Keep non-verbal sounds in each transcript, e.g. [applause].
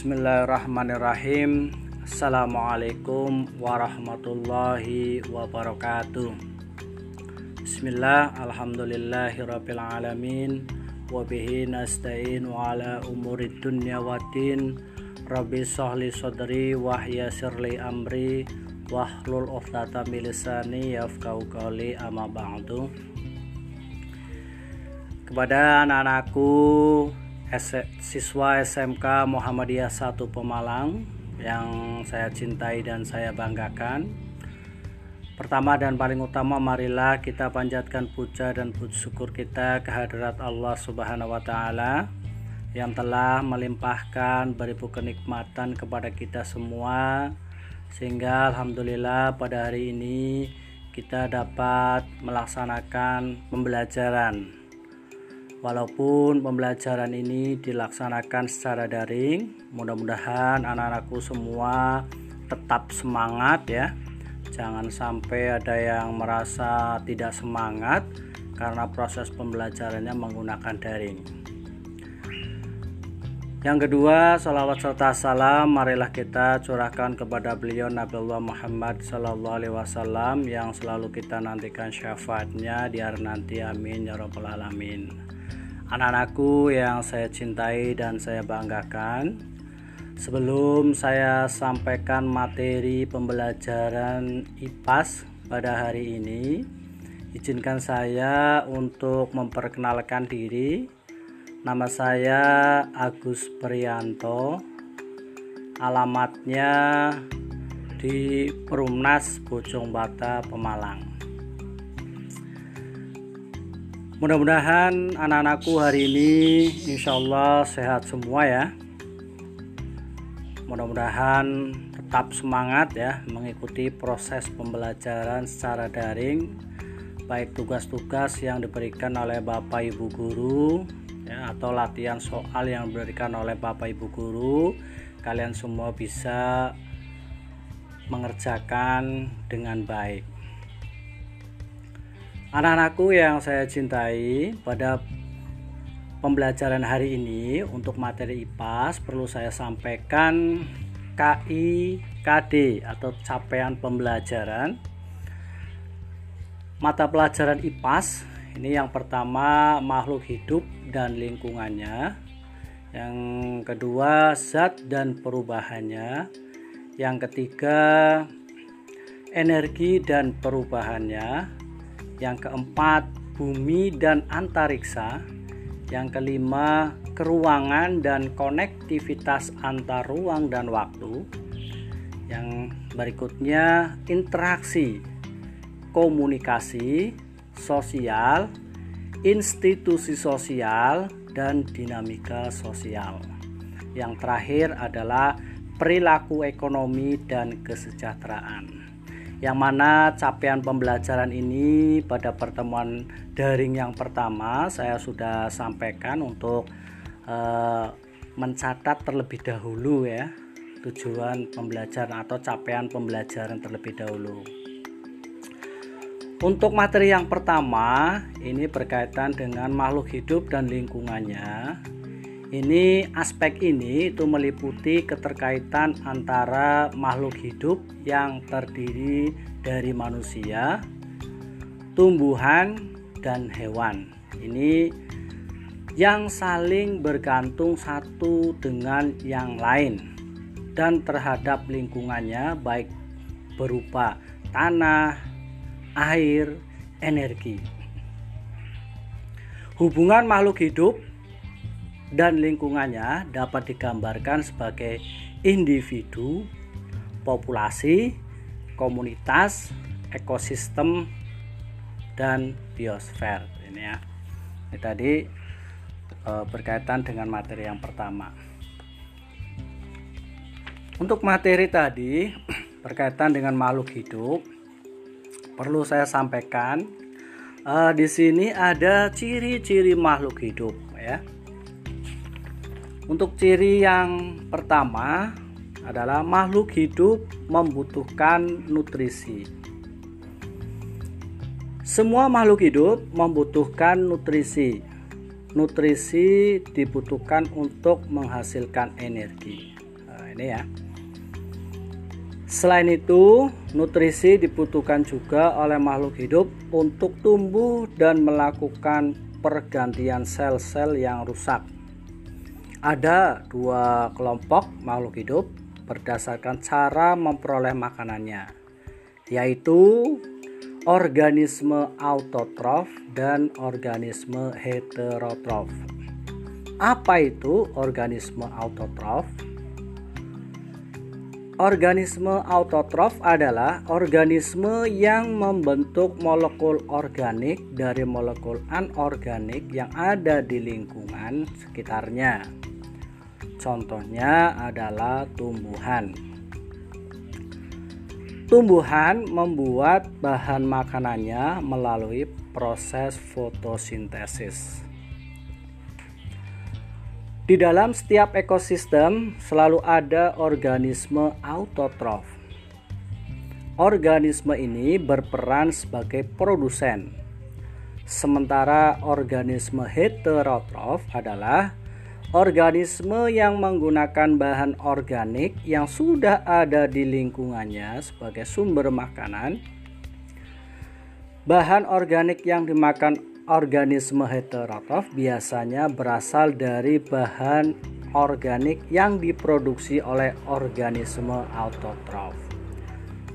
Bismillahirrahmanirrahim. Assalamualaikum warahmatullahi wabarakatuh. Bismillah Alhamdulillahirrabbilalamin Wabihi nasta'in wa ala umurid dunya wa din. Rabbi sahli sadri wahya sirli amri. Wahlul uftata milisani yafkau qali amma ba'du. Kepada anak-anakku siswa SMK Muhammadiyah 1 Pemalang yang saya cintai dan saya banggakan. Pertama dan paling utama marilah kita panjatkan puja dan puji syukur kita kehadirat Allah Subhanahu wa taala yang telah melimpahkan beribu kenikmatan kepada kita semua sehingga alhamdulillah pada hari ini kita dapat melaksanakan pembelajaran Walaupun pembelajaran ini dilaksanakan secara daring, mudah-mudahan anak-anakku semua tetap semangat ya. Jangan sampai ada yang merasa tidak semangat karena proses pembelajarannya menggunakan daring. Yang kedua, salawat serta salam marilah kita curahkan kepada beliau Nabiullah Muhammad Sallallahu Alaihi Wasallam yang selalu kita nantikan syafaatnya di hari nanti. Amin ya robbal alamin anak-anakku yang saya cintai dan saya banggakan. Sebelum saya sampaikan materi pembelajaran IPAS pada hari ini, izinkan saya untuk memperkenalkan diri. Nama saya Agus Prianto. Alamatnya di Perumnas Bojong Bata Pemalang. Mudah-mudahan anak-anakku hari ini insya Allah sehat semua ya. Mudah-mudahan tetap semangat ya mengikuti proses pembelajaran secara daring baik tugas-tugas yang diberikan oleh Bapak Ibu guru ya atau latihan soal yang diberikan oleh Bapak Ibu guru kalian semua bisa mengerjakan dengan baik. Anak-anakku yang saya cintai, pada pembelajaran hari ini untuk materi IPAS perlu saya sampaikan KIKD atau capaian pembelajaran. Mata pelajaran IPAS ini yang pertama makhluk hidup dan lingkungannya. Yang kedua zat dan perubahannya. Yang ketiga energi dan perubahannya yang keempat bumi dan antariksa, yang kelima keruangan dan konektivitas antar ruang dan waktu, yang berikutnya interaksi, komunikasi, sosial, institusi sosial, dan dinamika sosial. Yang terakhir adalah perilaku ekonomi dan kesejahteraan yang mana capaian pembelajaran ini pada pertemuan daring yang pertama saya sudah sampaikan untuk uh, mencatat terlebih dahulu ya tujuan pembelajaran atau capaian pembelajaran terlebih dahulu. Untuk materi yang pertama ini berkaitan dengan makhluk hidup dan lingkungannya ini aspek ini itu meliputi keterkaitan antara makhluk hidup yang terdiri dari manusia, tumbuhan, dan hewan. Ini yang saling bergantung satu dengan yang lain dan terhadap lingkungannya baik berupa tanah, air, energi. Hubungan makhluk hidup dan lingkungannya dapat digambarkan sebagai individu, populasi, komunitas, ekosistem, dan biosfer. Ini ya. Ini tadi e, berkaitan dengan materi yang pertama. Untuk materi tadi [clears throat] berkaitan dengan makhluk hidup, perlu saya sampaikan e, di sini ada ciri-ciri makhluk hidup ya untuk ciri yang pertama adalah makhluk hidup membutuhkan nutrisi. Semua makhluk hidup membutuhkan nutrisi. Nutrisi dibutuhkan untuk menghasilkan energi. ini ya. Selain itu, nutrisi dibutuhkan juga oleh makhluk hidup untuk tumbuh dan melakukan pergantian sel-sel yang rusak. Ada dua kelompok makhluk hidup berdasarkan cara memperoleh makanannya, yaitu organisme autotrof dan organisme heterotrof. Apa itu organisme autotrof? Organisme autotrof adalah organisme yang membentuk molekul organik dari molekul anorganik yang ada di lingkungan sekitarnya. Contohnya adalah tumbuhan. Tumbuhan membuat bahan makanannya melalui proses fotosintesis. Di dalam setiap ekosistem selalu ada organisme autotrof. Organisme ini berperan sebagai produsen. Sementara organisme heterotrof adalah organisme yang menggunakan bahan organik yang sudah ada di lingkungannya sebagai sumber makanan. Bahan organik yang dimakan organisme heterotrof biasanya berasal dari bahan organik yang diproduksi oleh organisme autotrof.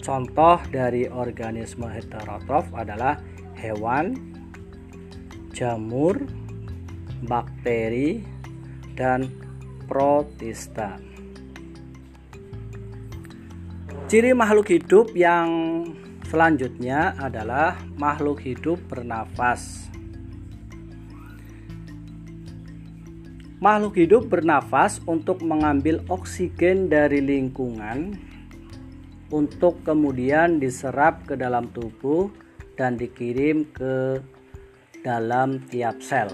Contoh dari organisme heterotrof adalah hewan, jamur, bakteri, dan protista. Ciri makhluk hidup yang selanjutnya adalah makhluk hidup bernafas. Makhluk hidup bernafas untuk mengambil oksigen dari lingkungan untuk kemudian diserap ke dalam tubuh dan dikirim ke dalam tiap sel.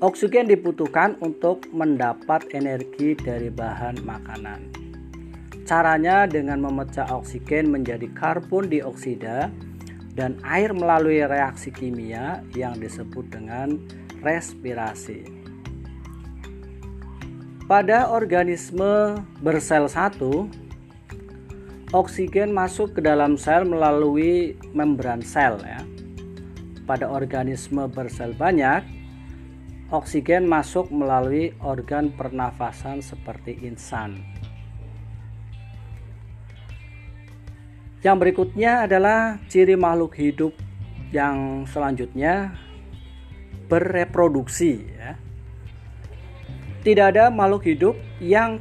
Oksigen dibutuhkan untuk mendapat energi dari bahan makanan. Caranya dengan memecah oksigen menjadi karbon dioksida dan air melalui reaksi kimia yang disebut dengan respirasi. Pada organisme bersel satu, oksigen masuk ke dalam sel melalui membran sel ya. Pada organisme bersel banyak, oksigen masuk melalui organ pernafasan seperti insan. Yang berikutnya adalah ciri makhluk hidup yang selanjutnya bereproduksi ya. Tidak ada makhluk hidup yang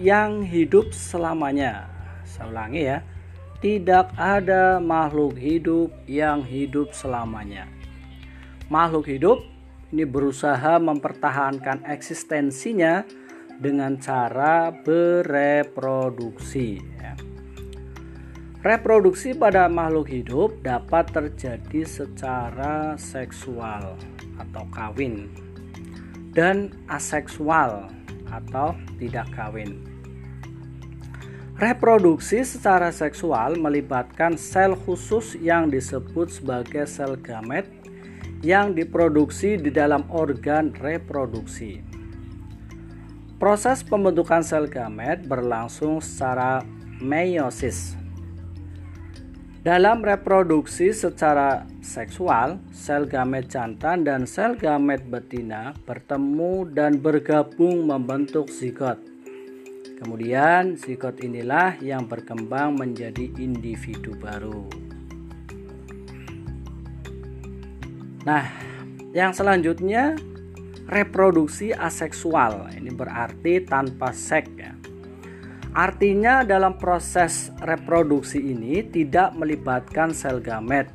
yang hidup selamanya. Saya ulangi ya. Tidak ada makhluk hidup yang hidup selamanya. Makhluk hidup ini berusaha mempertahankan eksistensinya dengan cara bereproduksi. Ya. Reproduksi pada makhluk hidup dapat terjadi secara seksual atau kawin dan aseksual atau tidak kawin. Reproduksi secara seksual melibatkan sel khusus yang disebut sebagai sel gamet yang diproduksi di dalam organ reproduksi. Proses pembentukan sel gamet berlangsung secara meiosis dalam reproduksi secara seksual, sel gamet jantan dan sel gamet betina bertemu dan bergabung membentuk zigot. Kemudian, zigot inilah yang berkembang menjadi individu baru. Nah, yang selanjutnya reproduksi aseksual. Ini berarti tanpa seks ya. Artinya dalam proses reproduksi ini tidak melibatkan sel gamet.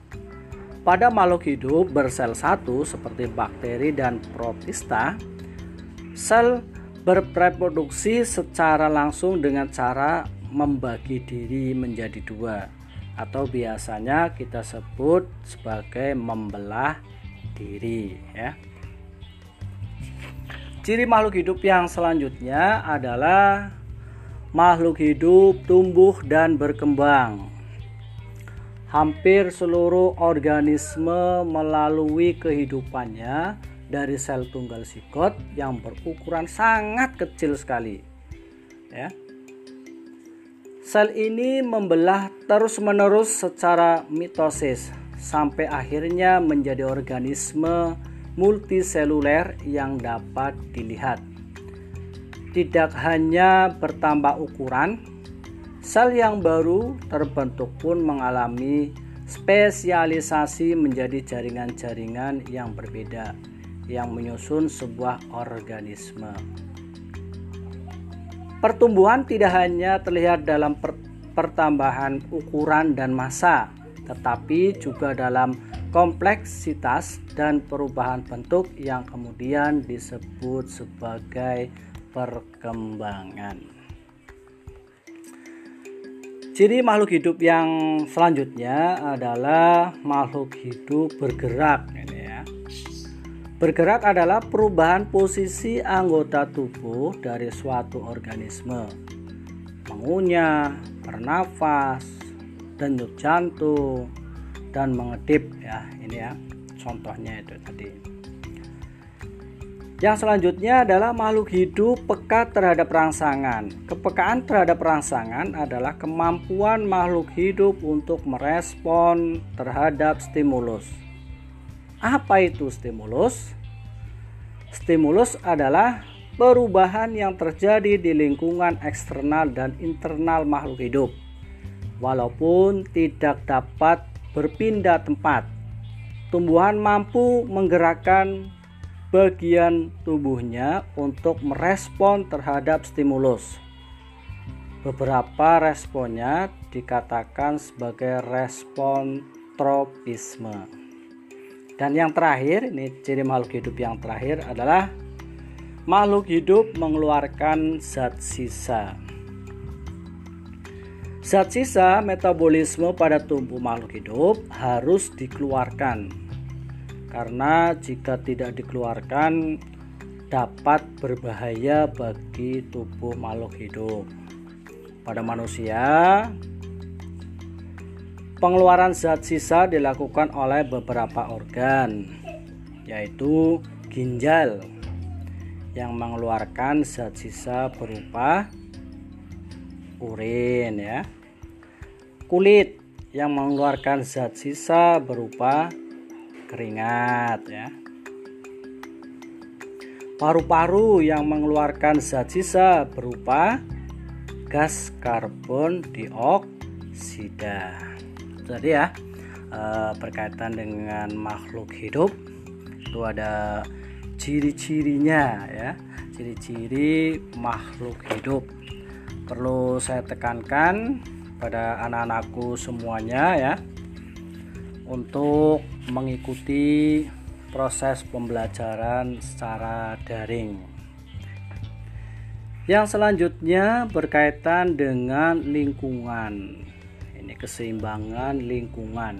Pada makhluk hidup bersel satu seperti bakteri dan protista, sel berreproduksi secara langsung dengan cara membagi diri menjadi dua atau biasanya kita sebut sebagai membelah diri ya. Ciri makhluk hidup yang selanjutnya adalah makhluk hidup tumbuh dan berkembang. Hampir seluruh organisme melalui kehidupannya dari sel tunggal sigot yang berukuran sangat kecil sekali. ya. Sel ini membelah terus-menerus secara mitosis sampai akhirnya menjadi organisme multiseluler yang dapat dilihat. Tidak hanya bertambah ukuran, sel yang baru terbentuk pun mengalami spesialisasi menjadi jaringan-jaringan yang berbeda yang menyusun sebuah organisme. Pertumbuhan tidak hanya terlihat dalam per pertambahan ukuran dan massa, tetapi juga dalam kompleksitas dan perubahan bentuk yang kemudian disebut sebagai perkembangan. Ciri makhluk hidup yang selanjutnya adalah makhluk hidup bergerak ini ya. Bergerak adalah perubahan posisi anggota tubuh dari suatu organisme. Mengunyah, bernafas, denyut jantung, dan mengedip ya. Ini ya contohnya itu tadi. Yang selanjutnya adalah makhluk hidup peka terhadap rangsangan. Kepekaan terhadap rangsangan adalah kemampuan makhluk hidup untuk merespon terhadap stimulus. Apa itu stimulus? Stimulus adalah perubahan yang terjadi di lingkungan eksternal dan internal makhluk hidup. Walaupun tidak dapat berpindah tempat, tumbuhan mampu menggerakkan bagian tubuhnya untuk merespon terhadap stimulus. Beberapa responnya dikatakan sebagai respon tropisme. Dan yang terakhir, ini ciri makhluk hidup yang terakhir adalah makhluk hidup mengeluarkan zat sisa. Zat sisa metabolisme pada tubuh makhluk hidup harus dikeluarkan karena jika tidak dikeluarkan dapat berbahaya bagi tubuh makhluk hidup. Pada manusia, pengeluaran zat sisa dilakukan oleh beberapa organ, yaitu ginjal yang mengeluarkan zat sisa berupa urin ya. Kulit yang mengeluarkan zat sisa berupa keringat ya. Paru-paru yang mengeluarkan zat sisa berupa gas karbon dioksida. Jadi ya eh, berkaitan dengan makhluk hidup. Itu ada ciri-cirinya ya. Ciri-ciri makhluk hidup. Perlu saya tekankan pada anak-anakku semuanya ya. Untuk mengikuti proses pembelajaran secara daring. Yang selanjutnya berkaitan dengan lingkungan. Ini keseimbangan lingkungan.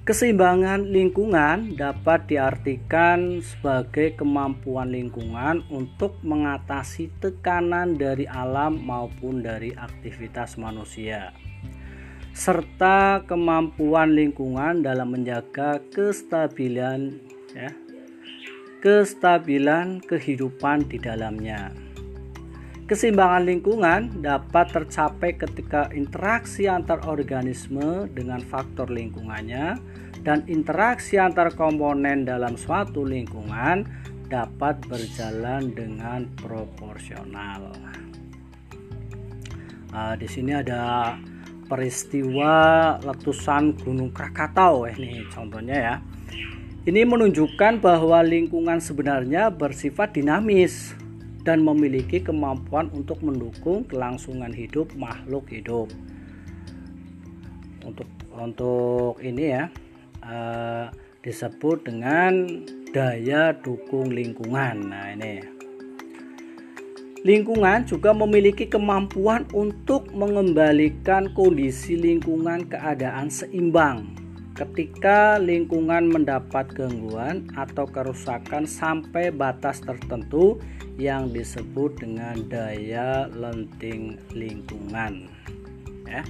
Keseimbangan lingkungan dapat diartikan sebagai kemampuan lingkungan untuk mengatasi tekanan dari alam maupun dari aktivitas manusia serta kemampuan lingkungan dalam menjaga kestabilan ya, kestabilan kehidupan di dalamnya. Keseimbangan lingkungan dapat tercapai ketika interaksi antar organisme dengan faktor lingkungannya dan interaksi antar komponen dalam suatu lingkungan dapat berjalan dengan proporsional. Uh, di sini ada peristiwa letusan Gunung Krakatau ini contohnya ya. Ini menunjukkan bahwa lingkungan sebenarnya bersifat dinamis dan memiliki kemampuan untuk mendukung kelangsungan hidup makhluk hidup. Untuk untuk ini ya uh, disebut dengan daya dukung lingkungan. Nah, ini ya. Lingkungan juga memiliki kemampuan untuk mengembalikan kondisi lingkungan keadaan seimbang ketika lingkungan mendapat gangguan atau kerusakan sampai batas tertentu yang disebut dengan daya lenting lingkungan. Ya.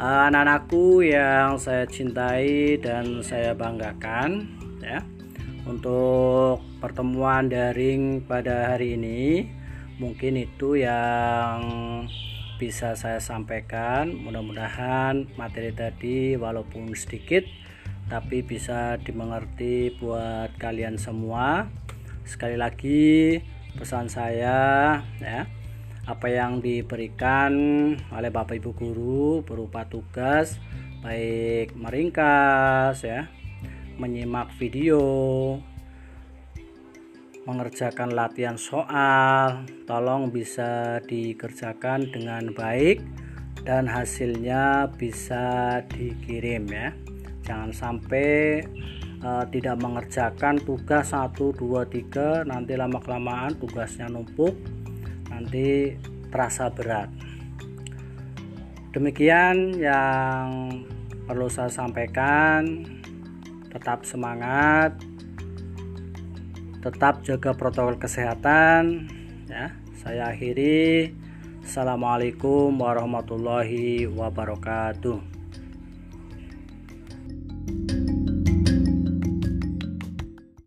Anak-anakku yang saya cintai dan saya banggakan, ya, untuk pertemuan daring pada hari ini mungkin itu yang bisa saya sampaikan. Mudah-mudahan materi tadi walaupun sedikit tapi bisa dimengerti buat kalian semua. Sekali lagi pesan saya ya apa yang diberikan oleh Bapak Ibu guru berupa tugas baik meringkas ya menyimak video mengerjakan latihan soal tolong bisa dikerjakan dengan baik dan hasilnya bisa dikirim ya. Jangan sampai uh, tidak mengerjakan tugas 1 2 3 nanti lama kelamaan tugasnya numpuk nanti terasa berat. Demikian yang perlu saya sampaikan. Tetap semangat tetap jaga protokol kesehatan ya. Saya akhiri. Assalamualaikum warahmatullahi wabarakatuh